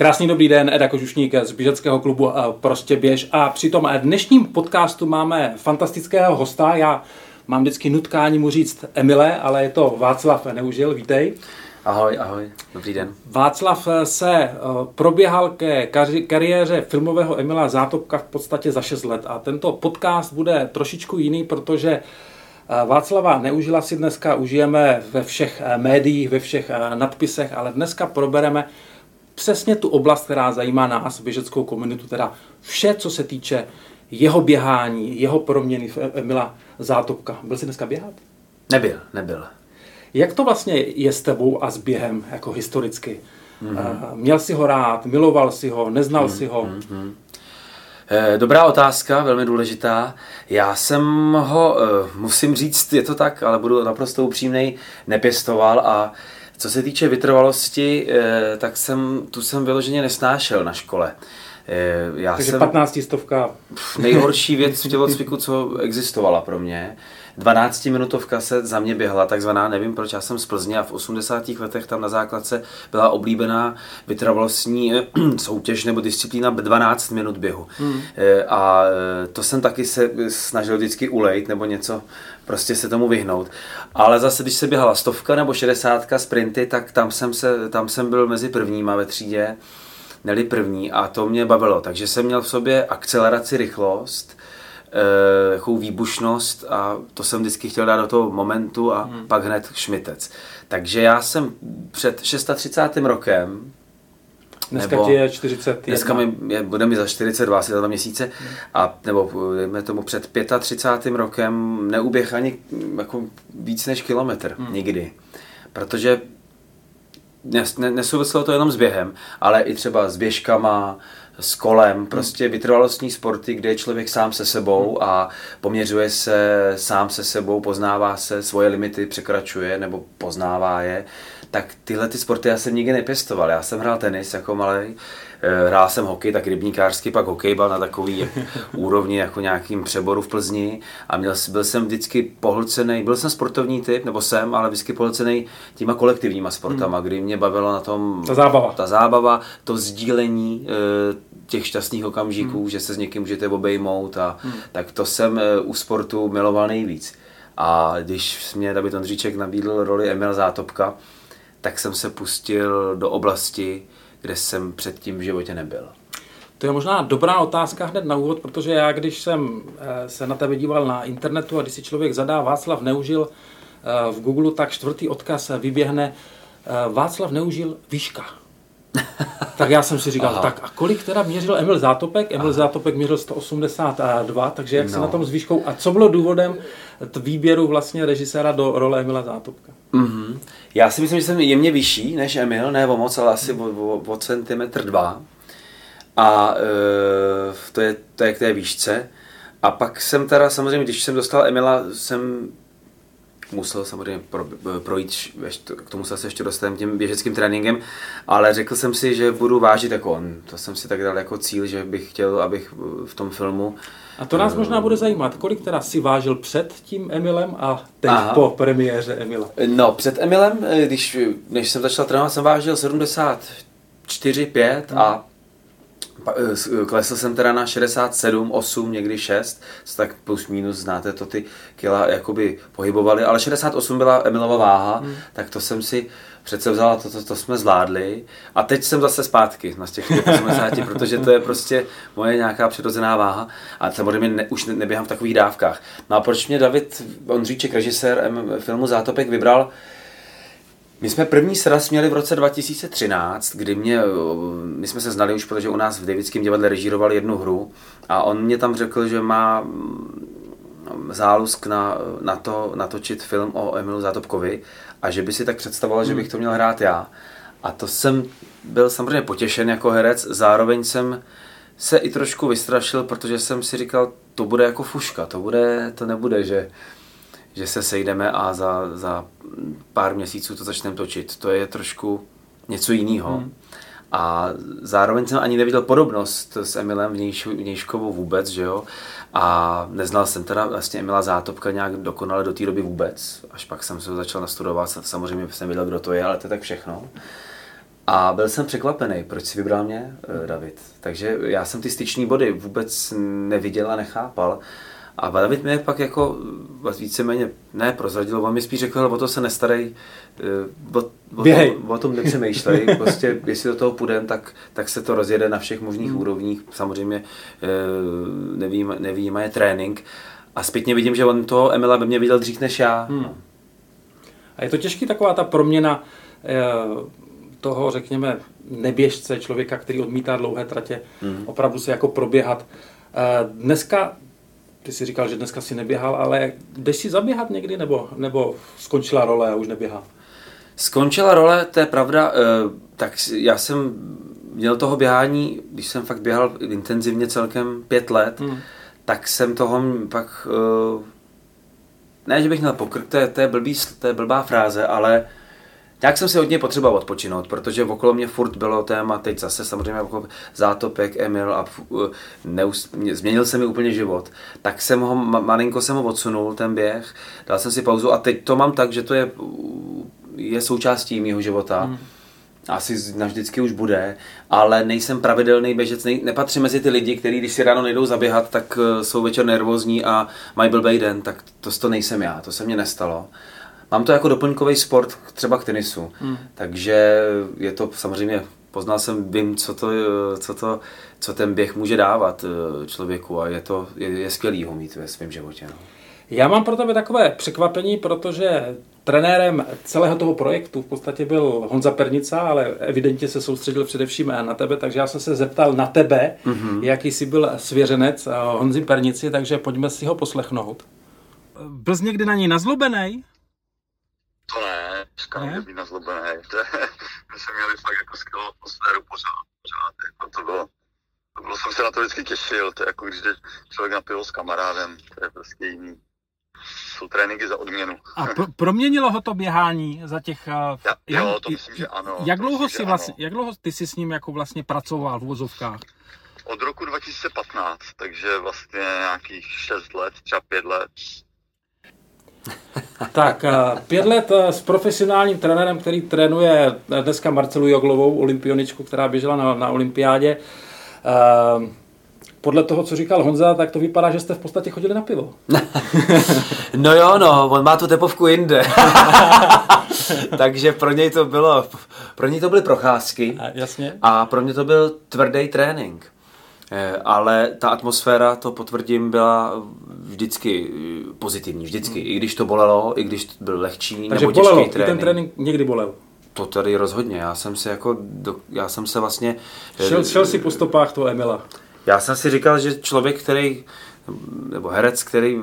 Krásný dobrý den, Eda Kožušník z běžeckého klubu eh, Prostě běž. A při tom dnešním podcastu máme fantastického hosta. Já mám vždycky nutkání mu říct Emile, ale je to Václav Neužil. Vítej. Ahoj, ahoj, dobrý den. Václav se eh, proběhal ke kariéře filmového Emila Zátopka v podstatě za 6 let a tento podcast bude trošičku jiný, protože eh, Václava Neužila si dneska užijeme ve všech médiích, ve všech nadpisech, ale dneska probereme přesně tu oblast, která zajímá nás, běžeckou komunitu, teda vše, co se týče jeho běhání, jeho proměny v Emila Zátopka. Byl jsi dneska běhat? Nebyl, nebyl. Jak to vlastně je s tebou a s během, jako historicky? Mm-hmm. Měl jsi ho rád, miloval si ho, neznal mm-hmm. si ho? Mm-hmm. Dobrá otázka, velmi důležitá. Já jsem ho, eh, musím říct, je to tak, ale budu naprosto upřímnej, nepěstoval a co se týče vytrvalosti, eh, tak jsem, tu jsem vyloženě nesnášel na škole. Eh, já Takže jsem 15 stovka. Nejhorší věc v tělocviku, co existovala pro mě. 12-minutovka se za mě běhla, takzvaná, nevím proč, já jsem z Plzně a v 80. letech tam na základce byla oblíbená vytrvalostní eh, soutěž nebo disciplína 12 minut běhu. Hmm. A to jsem taky se snažil vždycky ulejt nebo něco prostě se tomu vyhnout. Ale zase, když se běhala stovka nebo šedesátka sprinty, tak tam jsem, se, tam jsem byl mezi prvníma ve třídě, neli první a to mě bavilo. Takže jsem měl v sobě akceleraci, rychlost, e, výbušnost a to jsem vždycky chtěl dát do toho momentu a hmm. pak hned šmitec. Takže já jsem před 630. rokem Dneska nebo, ti je 40. Dneska mi, je, bude mi za 42, asi za dva měsíce. Hmm. A, nebo dejme tomu před 35. rokem neuběh ani jako víc než kilometr. Hmm. Nikdy. Protože nes, ne, nesouviselo to jenom s během, ale i třeba s běžkama, s kolem, hmm. prostě vytrvalostní sporty, kde je člověk sám se sebou hmm. a poměřuje se sám se sebou, poznává se, svoje limity překračuje nebo poznává je tak tyhle ty sporty já jsem nikdy nepěstoval. Já jsem hrál tenis jako malý, hrál jsem hokej, tak rybníkářský, pak hokejbal na takový úrovni jako nějakým přeboru v Plzni a měl, byl jsem vždycky pohlcený, byl jsem sportovní typ, nebo jsem, ale vždycky pohlcený těma kolektivníma sportama, hmm. kdy mě bavilo na tom ta zábava, ta zábava to sdílení eh, těch šťastných okamžiků, hmm. že se s někým můžete obejmout a hmm. tak to jsem eh, u sportu miloval nejvíc. A když mě David Ondříček nabídl roli Emil Zátopka, tak jsem se pustil do oblasti, kde jsem předtím v životě nebyl. To je možná dobrá otázka hned na úvod, protože já, když jsem eh, se na tebe díval na internetu a když si člověk zadá Václav Neužil eh, v Google, tak čtvrtý odkaz vyběhne eh, Václav Neužil výška. tak já jsem si říkal, Aha. tak a kolik teda měřil Emil Zátopek? Emil Aha. Zátopek měřil 182, takže jak no. se na tom s výškou a co bylo důvodem výběru vlastně režiséra do role Emila Zátopka? Mm-hmm. Já si myslím, že jsem jemně vyšší než Emil, ne o moc, ale asi o, o, o centimetr dva. A e, to, je, to je k té výšce. A pak jsem teda samozřejmě, když jsem dostal Emila, jsem musel samozřejmě pro, projít, k tomu se ještě dostaneme tím běžeckým tréninkem, ale řekl jsem si, že budu vážit jako on. To jsem si tak dal jako cíl, že bych chtěl, abych v tom filmu a to nás možná bude zajímat, kolik teda si vážil před tím Emilem a teď Aha. po premiéře Emila? No, před Emilem, když, než jsem začal trénovat, jsem vážil 74, 5 hmm. a Eh, klesl jsem teda na 67, 8, někdy 6, tak plus minus znáte to ty kila jakoby pohybovaly, ale 68 byla Emilova váha, hmm. tak to jsem si přece vzal to, to, to jsme zvládli a teď jsem zase zpátky na těch 80, protože to je prostě moje nějaká přirozená váha a samozřejmě ne, už ne, neběhám v takových dávkách. No a proč mě David Ondříček, režisér filmu Zátopek, vybral my jsme první sraz měli v roce 2013, kdy mě, my jsme se znali už, protože u nás v Davidském divadle režíroval jednu hru a on mě tam řekl, že má mm, zálusk na, na to natočit film o Emilu Zátopkovi a že by si tak představoval, že bych to měl hrát já. A to jsem byl samozřejmě potěšen jako herec, zároveň jsem se i trošku vystrašil, protože jsem si říkal, to bude jako fuška, to, bude, to nebude, že že se sejdeme a za, za pár měsíců to začneme točit. To je trošku něco jiného. Hmm. A zároveň jsem ani neviděl podobnost s Emilem Vnějškovou vůbec, že jo. A neznal jsem teda vlastně Emila Zátopka nějak dokonale do té doby vůbec. Až pak jsem se ho začal nastudovat, samozřejmě jsem věděl, kdo to je, ale to je tak všechno. A byl jsem překvapený, proč si vybral mě, eh, David. Takže já jsem ty styční body vůbec neviděl a nechápal. A David mě pak jako víceméně ne prozradil, on mi spíš řekl, o to se nestarej, o, o, tom, o tom nepřemýšlej, prostě jestli do toho půjdem, tak, tak se to rozjede na všech možných hmm. úrovních, samozřejmě nevím, nevím, je trénink. A zpětně vidím, že on toho Emila by mě viděl dřív než já. Hmm. A je to těžký taková ta proměna toho, řekněme, neběžce, člověka, který odmítá dlouhé tratě, hmm. opravdu se jako proběhat. Dneska ty jsi říkal, že dneska si neběhal, ale jdeš si zaběhat někdy, nebo, nebo skončila role a už neběhá? Skončila role, to je pravda. Eh, tak já jsem měl toho běhání, když jsem fakt běhal intenzivně celkem pět let, hmm. tak jsem toho pak... Eh, ne, že bych měl pokrk, to je, to je, blbý, to je blbá fráze, ale Nějak jsem si hodně potřeboval odpočinout, protože okolo mě furt bylo téma, teď zase samozřejmě jako zátopek, Emil a neus, změnil se mi úplně život. Tak jsem ho, malinko jsem ho odsunul, ten běh, dal jsem si pauzu a teď to mám tak, že to je, je součástí mého života. Hmm asi navždycky už bude, ale nejsem pravidelný běžec, nej, nepatřím mezi ty lidi, kteří když si ráno nejdou zaběhat, tak eh, jsou večer nervózní a mají blbej den, tak to, to nejsem já, to se mně nestalo. Mám to jako doplňkový sport třeba k tenisu, hmm. takže je to samozřejmě, poznal jsem, vím, co to, co to, co ten běh může dávat eh, člověku a je to, je, je skvělý ho mít ve svém životě. No. Já mám pro tebe takové překvapení, protože trenérem celého toho projektu v podstatě byl Honza Pernica, ale evidentně se soustředil především na tebe, takže já jsem se zeptal na tebe, mm-hmm. jaký jsi byl svěřenec Honzi Pernici, takže pojďme si ho poslechnout. Byl jsi někdy na něj nazlobený? Ne, dneska ne? být nazlobený. My jsme měli fakt jako skvělou atmosféru pořád, pořád. Jako to bylo, to bylo, jsem se na to vždycky těšil, to je jako když jde člověk na pivo s kamarádem, to je prostě jiný. Jsou tréninky za odměnu. A pro, proměnilo ho to běhání za těch... Uh, ja, jo, to myslím, že ano. Jak dlouho, si vlastně, jak dlouho ty jsi s ním jako vlastně pracoval v vozovkách? Od roku 2015, takže vlastně nějakých 6 let, třeba 5 let. Tak, eh, pět let eh, s profesionálním trenérem, který trénuje dneska Marcelu Joglovou, olympioničku, která běžela na, na olympiádě. Eh, podle toho, co říkal Honza, tak to vypadá, že jste v podstatě chodili na pivo. no jo, no, on má tu tepovku jinde. Takže pro něj to bylo, pro něj to byly procházky. A, jasně. A pro mě to byl tvrdý trénink. Eh, ale ta atmosféra, to potvrdím, byla vždycky eh, pozitivní, vždycky. Hmm. I když to bolelo, i když to byl lehčí Takže nebo bolelo, těžký trénink. ten trénink někdy bolel. To tady rozhodně. Já jsem se jako, do, já jsem se vlastně... Eh, šel, šel si po stopách toho Emila. Já jsem si říkal, že člověk, který, nebo herec, který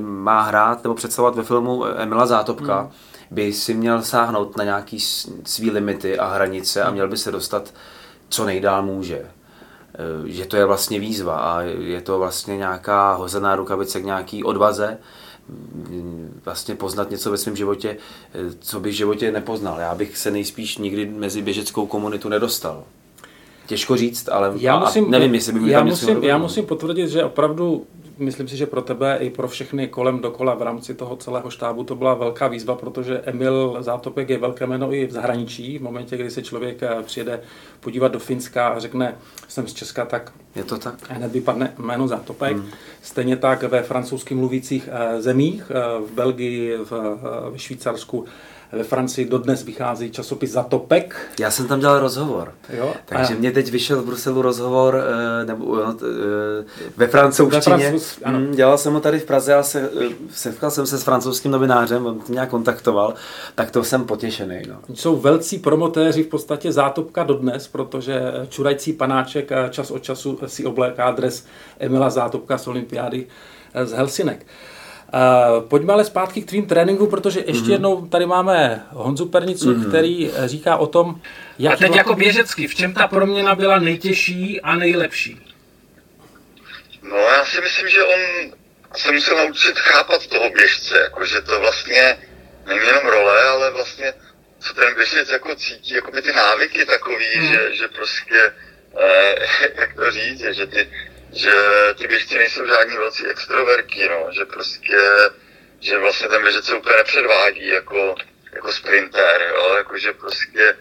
má hrát nebo představovat ve filmu Emila Zátopka, hmm. by si měl sáhnout na nějaký svý limity a hranice a měl by se dostat co nejdál může. Eh, že to je vlastně výzva a je to vlastně nějaká hozená rukavice k nějaký odvaze, mm, vlastně poznat něco ve svém životě, eh, co bych v životě nepoznal. Já bych se nejspíš nikdy mezi běžeckou komunitu nedostal. Těžko říct, ale já musím, nevím, jestli bych já musím, já musím potvrdit, že opravdu myslím si, že pro tebe i pro všechny kolem dokola v rámci toho celého štábu to byla velká výzva, protože Emil Zátopek je velké jméno i v zahraničí. V momentě, kdy se člověk eh, přijede podívat do Finska a řekne, jsem z Česka, tak je to tak. Hned vypadne jméno Zátopek. Hmm. Stejně tak ve francouzsky mluvících eh, zemích, eh, v Belgii, v, v Švýcarsku ve Francii dodnes vychází časopis Zatopek. Já jsem tam dělal rozhovor. Jo? Takže a... mě teď vyšel v Bruselu rozhovor eh, nebo, no, ve francouzštině. Francouz, mm, dělal jsem ho tady v Praze a se, eh, setkal jsem se s francouzským novinářem, on mě nějak kontaktoval, tak to jsem potěšený. No. Jsou velcí promotéři v podstatě Zátopka dodnes, protože čurající panáček čas od času si obléká dres Emila Zátopka z olympiády z Helsinek. Uh, pojďme ale zpátky k tvým tréninku, protože ještě mm-hmm. jednou tady máme Honzu Pernicu, mm-hmm. který eh, říká o tom, jak... A teď jako běžecky, v čem ta proměna byla nejtěžší a nejlepší? No já si myslím, že on se musel naučit chápat toho běžce, jako že to vlastně není jenom role, ale vlastně co ten běžec jako cítí, jako by ty návyky takový, mm. že, že prostě, eh, jak to říct, že ty že ty běžci nejsou žádní velcí extroverky, no, že prostě, že vlastně ten běžec se úplně nepředvádí jako, jako sprinter, jo, jakože prostě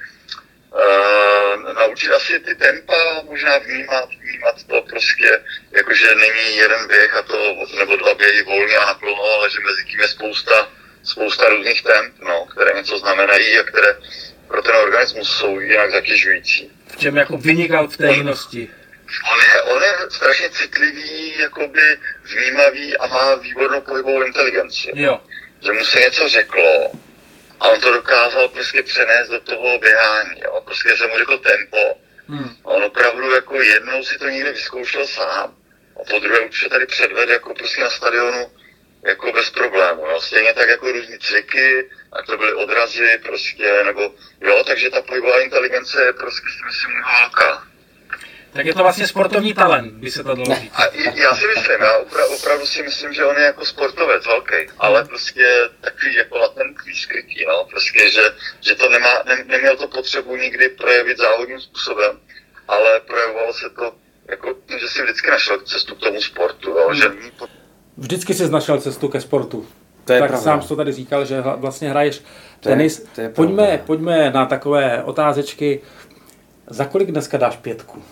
uh, naučit asi ty tempa, možná vnímat, vnímat to prostě, jakože není jeden běh a to, nebo dva běhy volně a naklono, ale že mezi tím je spousta, spousta různých temp, no, které něco znamenají a které pro ten organismus jsou jinak zatěžující. V čem jako vynikal v té jinosti? On je, on je strašně citlivý, jakoby vnímavý a má výbornou pohybovou inteligenci. Jo. Že mu se něco řeklo a on to dokázal prostě přenést do toho běhání. Jo. Prostě jsem mu řekl tempo. Hmm. A on opravdu jako jednou si to někde vyzkoušel sám. A po druhé určitě tady předved jako prostě na stadionu jako bez problému. Jo. Stejně tak jako různý triky, a to byly odrazy prostě, nebo jo, takže ta pohybová inteligence je prostě si myslím velká. Tak je to vlastně sportovní talent, by se to dalo říct. A já si myslím, já opra- opravdu si myslím, že on je jako sportovec velký, ale prostě takový jako latentní skrytý, no, prostě, že, že to nemá, ne, neměl to potřebu nikdy projevit závodním způsobem, ale projevovalo se to jako, že si vždycky našel cestu k tomu sportu, jo, že Vždycky jsi našel cestu ke sportu. To je tak pravda. sám jsi to tady říkal, že hla- vlastně hraješ To je- tenis. to je pojďme, pojďme na takové otázečky. Za kolik dneska dáš pětku?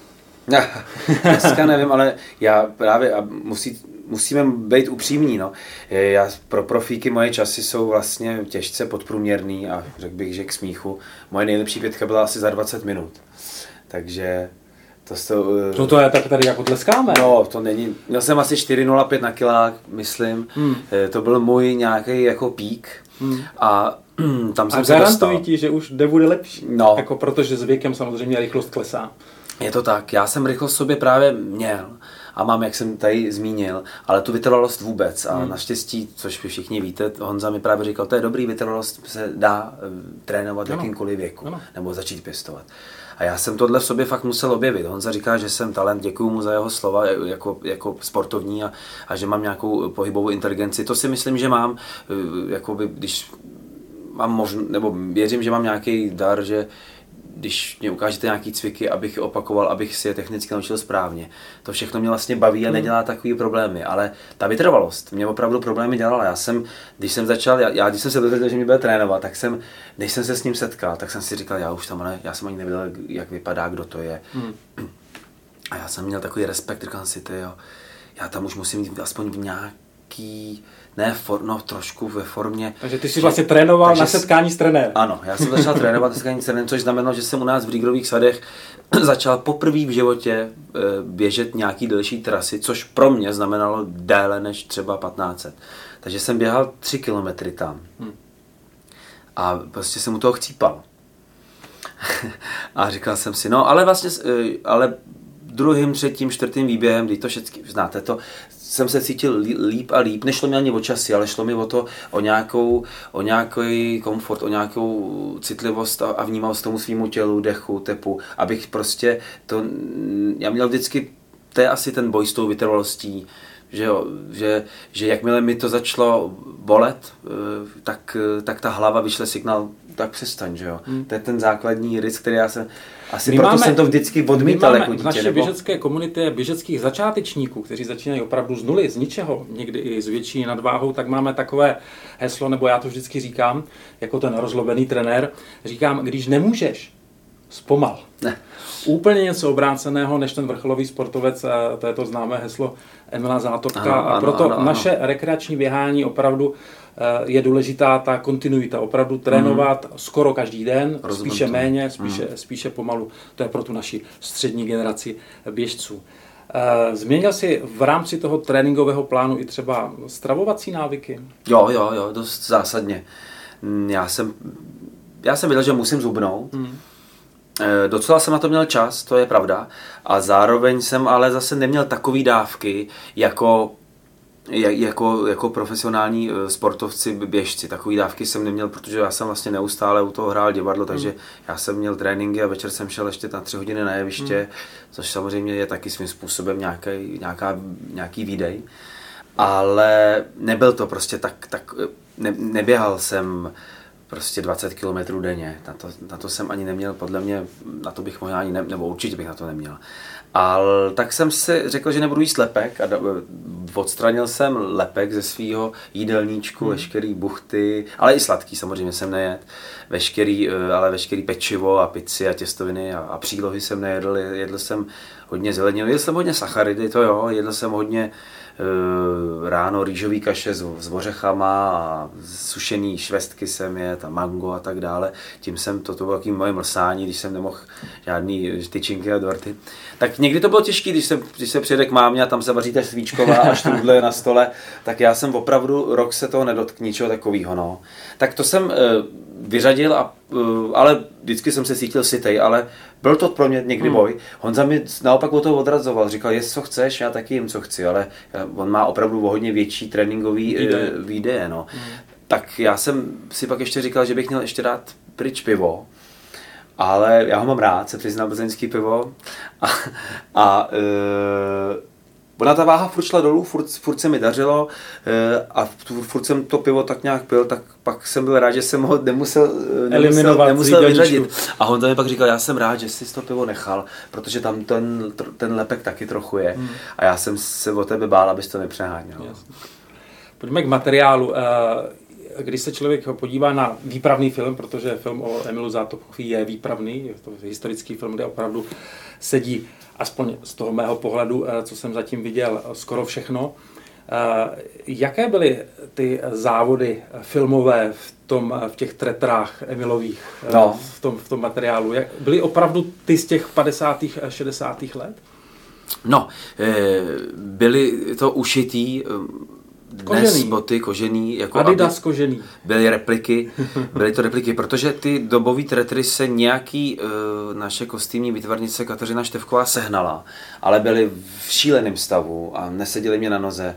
Dneska nevím, ale já právě a musí, musíme být upřímní. No. Já, pro profíky moje časy jsou vlastně těžce podprůměrný a řekl bych, že k smíchu. Moje nejlepší pětka byla asi za 20 minut. Takže to, to, No to je tak tady jako tleskáme. No, to není. Měl jsem asi 4,05 na kilák, myslím. Hmm. Eh, To byl můj nějaký jako pík. Hmm. A tam jsem A se dostal. garantuji ti, že už nebude lepší. No. Jako protože s věkem samozřejmě rychlost klesá. Je to tak. Já jsem rychlost sobě právě měl a mám, jak jsem tady zmínil, ale tu vytrvalost vůbec. A Hmm. naštěstí, což vy všichni víte, Honza mi právě říkal, to je dobrý, vytrvalost se dá eh, trénovat v jakýmkoliv věku Ano. nebo začít pěstovat. A já jsem tohle v sobě fakt musel objevit. Honza říká, že jsem talent, děkuji mu za jeho slova jako, jako sportovní a, a že mám nějakou pohybovou inteligenci. To si myslím, že mám, eh, jakoby, když mám možn, nebo věřím, že mám nějaký dar, že když mě ukážete nějaký cviky, abych je opakoval, abych si je technicky naučil správně. To všechno mě vlastně baví a nedělá takový problémy, ale ta vytrvalost mě opravdu problémy dělala. Já jsem, když jsem začal, já, já když jsem se dozvěděl, že mě bude trénovat, tak jsem, než jsem se s ním setkal, tak jsem si říkal, já už tam, ne, já jsem ani nevěděl, jak vypadá, kdo to je. Hmm. A já jsem měl takový respekt, říkal jsem si, ty jo, já tam už musím mít aspoň v nějaký, ne, for, no trošku ve formě. Takže ty jsi vlastně trénoval takže na s- setkání s trenérem. Ano, já jsem začal trénovat setkání trenem, což znamenalo, že jsem u nás v Rígrových sadech začal poprvé v životě eh, běžet nějaký delší trasy, což pro mě znamenalo déle než třeba 1500. Takže jsem běhal 3 kilometry tam. Hmm. A prostě jsem u toho chcípal. a říkal jsem si, no ale vlastně, eh, ale druhým, třetím, čtvrtým výběhem, když to všechny znáte to, jsem se cítil lí- líp a líp. Nešlo mi ani o časy, ale šlo mi o to, o nějakou, o nějaký komfort, o nějakou citlivost a, a vnímavost tomu svýmu tělu, dechu, tepu, abych prostě to, já měl vždycky, to je asi ten boj s tou vytrvalostí, že, jo, že, že jakmile mi to začalo bolet, eh, tak, eh, tak ta hlava vyšle signál, tak přestaň, že jo. Hmm. To je ten základní rys, který já jsem, asi My proto máme- jsem to vždycky odmítal jako v dítě. naší Nebo... běžecké komunitě běžeckých začátečníků, kteří začínají opravdu z nuly, z ničeho, někdy i s větší nadváhou, tak máme takové heslo, nebo já to vždycky říkám, jako ten rozlobený trenér, říkám, když nemůžeš, zpomal. Ne. Úplně něco obráceného než ten vrcholový sportovec, a to je to známé heslo Emila Zátopka. Ano, a ano, proto ano, ano. naše rekreační běhání opravdu je důležitá ta kontinuita, opravdu trénovat skoro každý den, Rozumím spíše tomu. méně, spíše, spíše pomalu. To je pro tu naši střední generaci běžců. Eh, Změnil jsi v rámci toho tréninkového plánu i třeba stravovací návyky? Jo, jo, jo, dost zásadně. Mm, Já jsem, já jsem věděl, že musím zubnout. Eh, Docela jsem na to měl čas, to je pravda. A zároveň jsem ale zase neměl takový dávky, jako ja- jako, jako profesionální eh, sportovci, běžci. Takový dávky jsem neměl, protože já jsem vlastně neustále u toho hrál divadlo, takže já jsem měl tréninky a večer jsem šel ještě na tři hodiny na jeviště, což samozřejmě je taky svým způsobem nějaký, nějaká, nějaký výdej. Ale nebyl to prostě tak, tak eh, ne, neběhal jsem prostě 20 km denně. Na to, na to jsem ani neměl, podle mě, na to bych možná ani ne, nebo určitě bych na to neměl. Ale tak jsem si řekl, že nebudu jíst lepek a odstranil jsem lepek ze svého jídelníčku, hmm. veškerý buchty, ale i sladký samozřejmě jsem nejedl, veškerý, eh, ale veškerý pečivo a pici a těstoviny a, a přílohy jsem nejedl, jedl jsem hodně zeleninu, jedl jsem hodně sacharidy, to jo, jedl jsem hodně Eh, ráno rýžový kaše s, s ořechama a sušený švestky jsem je, a mango a tak dále. Tím jsem, to, to bylo takové moje mlsání, když jsem nemohl žádný tyčinky a dorty. Tak někdy to bylo těžké, když se, když se přijede k mámě a tam se vaří ta svíčková a štrudle na stole, tak já jsem opravdu rok se toho nedotkl, ničeho takového. No. Tak to jsem e, vyřadil, a, e, ale vždycky jsem se cítil sitej, ale byl to pro mě někdy hmm. boj. Honza mi naopak o to odrazoval, říkal, jest co chceš, já taky jim, co chci, ale on má opravdu hodně větší tréninkový výdeje. výdeje no. hmm. Tak já jsem si pak ještě říkal, že bych měl ještě dát pryč pivo, ale já ho mám rád, se přiznám plzeňský pivo. A, a e, ona ta váha furt šla dolů, furt, furt se mi dařilo e, a furt jsem to pivo tak nějak pil, tak pak jsem byl rád, že jsem ho nemusel, nemusel, nemusel vyřadit. A on mi pak říkal, já jsem rád, že jsi to pivo nechal, protože tam ten, ten lepek taky trochu je. Hmm. A já jsem se o tebe bál, abys to nepřeháněl. Pojďme k materiálu. Když se člověk podívá na výpravný film, protože film o Emilu Zátopkovi je výpravný, je to historický film, kde opravdu sedí, aspoň z toho mého pohledu, eh, co jsem zatím viděl, skoro všechno. Eh, jaké byly ty závody filmové v, tom, v těch tretrách Emilových, eh, no. v, tom, v tom materiálu? Byly opravdu ty z těch 50. a 60. let? No, byly to ušitý Dnes kožený. boty kožený. Jako Adidas kožený. Byly repliky, byly to repliky, protože ty dobový tretry se nějaký uh, naše kostýmní výtvarnice Kateřina Števková sehnala, ale byly v šíleném stavu a neseděli mě na noze.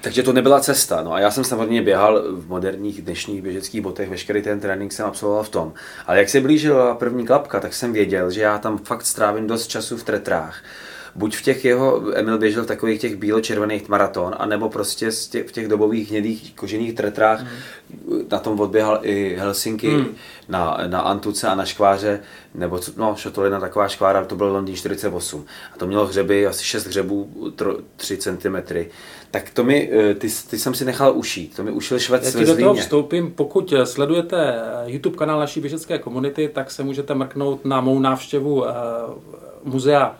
Takže to nebyla cesta. No a já jsem samozřejmě běhal v moderních dnešních běžeckých botech, veškerý ten trénink jsem absolvoval v tom. Ale jak se blížila první klapka, tak jsem věděl, že já tam fakt strávím dost času v tretrách buď v těch jeho, Emil běžel v takových těch bílo-červených maraton, anebo prostě v těch dobových hnědých kožených tretrách, mm. na tom odběhal i Helsinky, mm. na, na Antuce a na Škváře, nebo co, no, Šotolina taková škvára, to byl Londýn 48. A to mělo hřeby, asi 6 hřebů, 3 cm. Tak to mi, eh, ty, ty jsem si nechal ušít, to mi ušil švec Já do toho vstoupím, pokud eh, sledujete eh, YouTube kanál naší běžecké komunity, tak se můžete mrknout na mou návštěvu muzea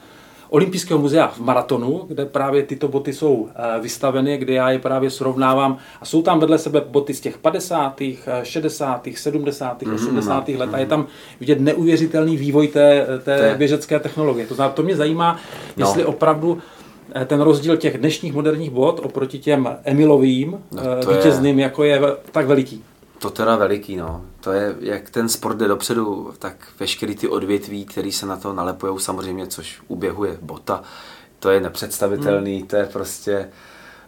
Olympijského muzea v Maratonu, kde právě tyto boty jsou eh, vystaveny, kde já je právě srovnávám a jsou tam vedle sebe boty z těch 50., 60., 70., 80. let a je tam vidět neuvěřitelný vývoj té, té běžecké technologie. To znamená, to mě zajímá, no. jestli opravdu eh, ten rozdíl těch dnešních moderních bot oproti těm Emilovým no, eh, vítězným, je... jako je tak veliký. To teda veliký, no. To je, jak ten sport jde dopředu, tak veškerý ty odvětví, které se na to nalepujou samozřejmě, což uběhuje bota, to je nepředstavitelný, hmm. to je prostě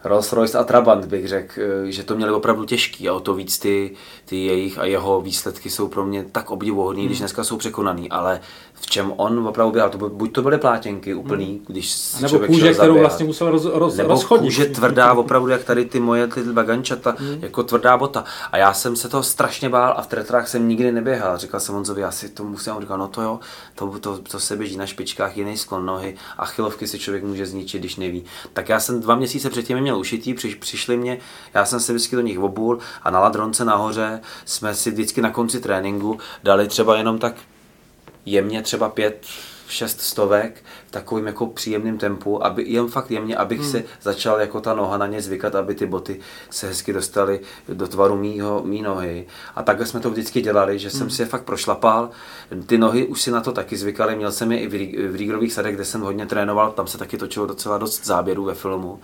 Rolls Royce a Trabant bych řekl, eh, že to měli opravdu těžký a o to víc ty, ty jejich a jeho výsledky jsou pro mě tak obdivuhodný, hmm. když dneska jsou překonaný, ale v čem on opravdu běhal, to by, buď to byly plátěnky úplný, hmm. když Nebo kůže, kterou vlastně musel roz, roz, Nebo rozchodit. kůže tvrdá, opravdu jak tady ty moje ty bagančata, hmm. jako tvrdá bota. A já jsem se toho strašně bál a v tretrách jsem nikdy neběhal. Říkal jsem Honzovi, já si to musím, on říkal, no to jo, to, to, to se běží na špičkách, jiný sklon nohy, a chylovky si člověk může zničit, když neví. Tak já jsem dva měsíce předtím měl ušití, při, přišli mě, já jsem se vždycky do nich obul a na ladronce nahoře jsme si vždycky na konci tréninku dali třeba jenom tak jemně třeba pět, šest stovek v takovým jako příjemným tempu, aby jen fakt jemně, abych hmm. se začal jako ta noha na ně zvykat, aby ty boty se hezky dostaly do tvaru mýho, mý nohy. A takhle jsme to vždycky dělali, že jsem hmm. si je fakt prošlapal. Ty nohy už si na to taky zvykaly, měl jsem je i v Rígrových sadech, kde jsem hodně trénoval, tam se taky točilo docela dost záběrů ve filmu.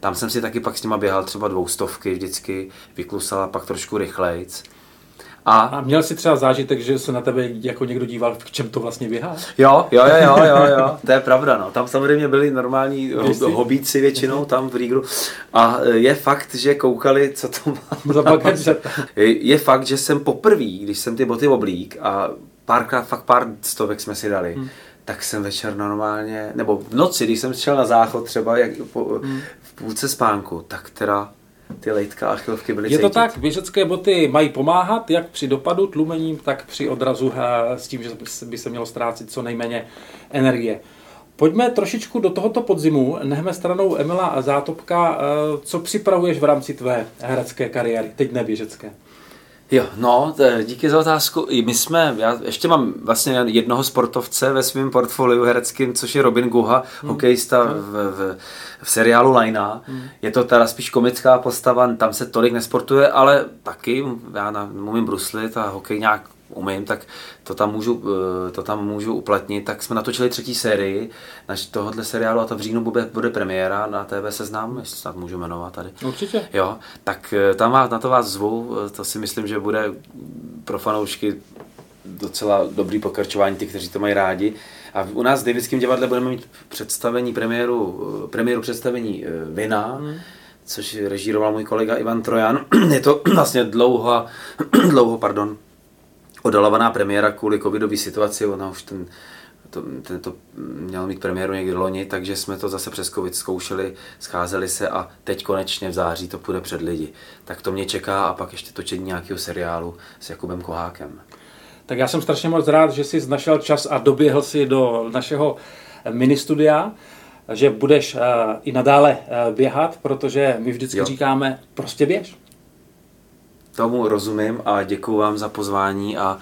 Tam jsem si taky pak s nima běhal třeba dvoustovky vždycky, vyklusala pak trošku rychlejc. A, a měl jsi třeba zážitek, že se na tebe jako někdo díval, v čem to vlastně běhá? Jo, jo, jo, jo, jo, jo, to je pravda. No. Tam samozřejmě byli normální ho, hobíci většinou tam v Rígru. A je fakt, že koukali, co to má. je fakt, že jsem poprvé, když jsem ty boty oblík a párkrát, fakt pár stovek jsme si dali, hmm tak jsem večer normálně, nebo v noci, když jsem šel na záchod třeba jak po, hmm. v půlce spánku, tak teda ty lejtka a chvilky byly Je to tak, běžecké boty mají pomáhat jak při dopadu tlumením, tak při odrazu s tím, že by se mělo ztrácet co nejméně energie. Pojďme trošičku do tohoto podzimu, nechme stranou Emila Zátopka. Eh, co připravuješ v rámci tvé herecké kariéry, teď neběžecké? Jo, no, díky za otázku. My jsme, já ještě mám vlastně jednoho sportovce ve svém portfoliu hereckým, což je Robin Guha, hmm. hokejista hmm. v, v, v seriálu Lajna. Hmm. Je to teda spíš komická postava, tam se tolik nesportuje, ale taky, já na, umím bruslit a hokej nějak umím, tak to tam, můžu, eh, to tam můžu uplatnit. Tak jsme natočili třetí sérii naš tohohle seriálu a to v říjnu bude, bude premiéra na TV Seznam, jestli snad můžu jmenovat tady. Určitě. Jo, tak eh, tam vás, na to vás zvu, eh, to si myslím, že bude pro fanoušky docela dobrý pokračování, ty, kteří to mají rádi. A u nás v Davidském divadle budeme mít představení, premiéru, premiéru představení Vina, hmm což režíroval můj kolega Ivan Trojan. Je to vlastně dlouho, dlouho pardon, odalovaná premiéra kvůli covidové situaci, ona už ten, to, ten to měl mít premiéru někdy loni, takže jsme to zase přes covid zkoušeli, scházeli se a teď konečně v září to půjde před lidi. Tak to mě čeká a pak ještě točení nějakého seriálu s Jakubem Kohákem. Tak já jsem strašně moc rád, že jsi našel čas a doběhl si do našeho ministudia, že budeš uh, i nadále uh, běhat, protože my vždycky jo. říkáme, prostě běž. Tomu rozumím a děkuji vám za pozvání a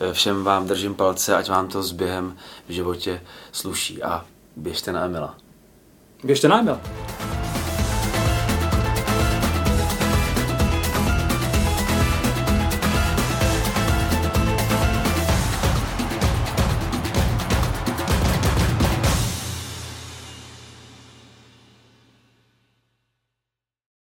e, všem vám držím palce, ať vám to s během v životě sluší a běžte na Emila. Běžte na Emila.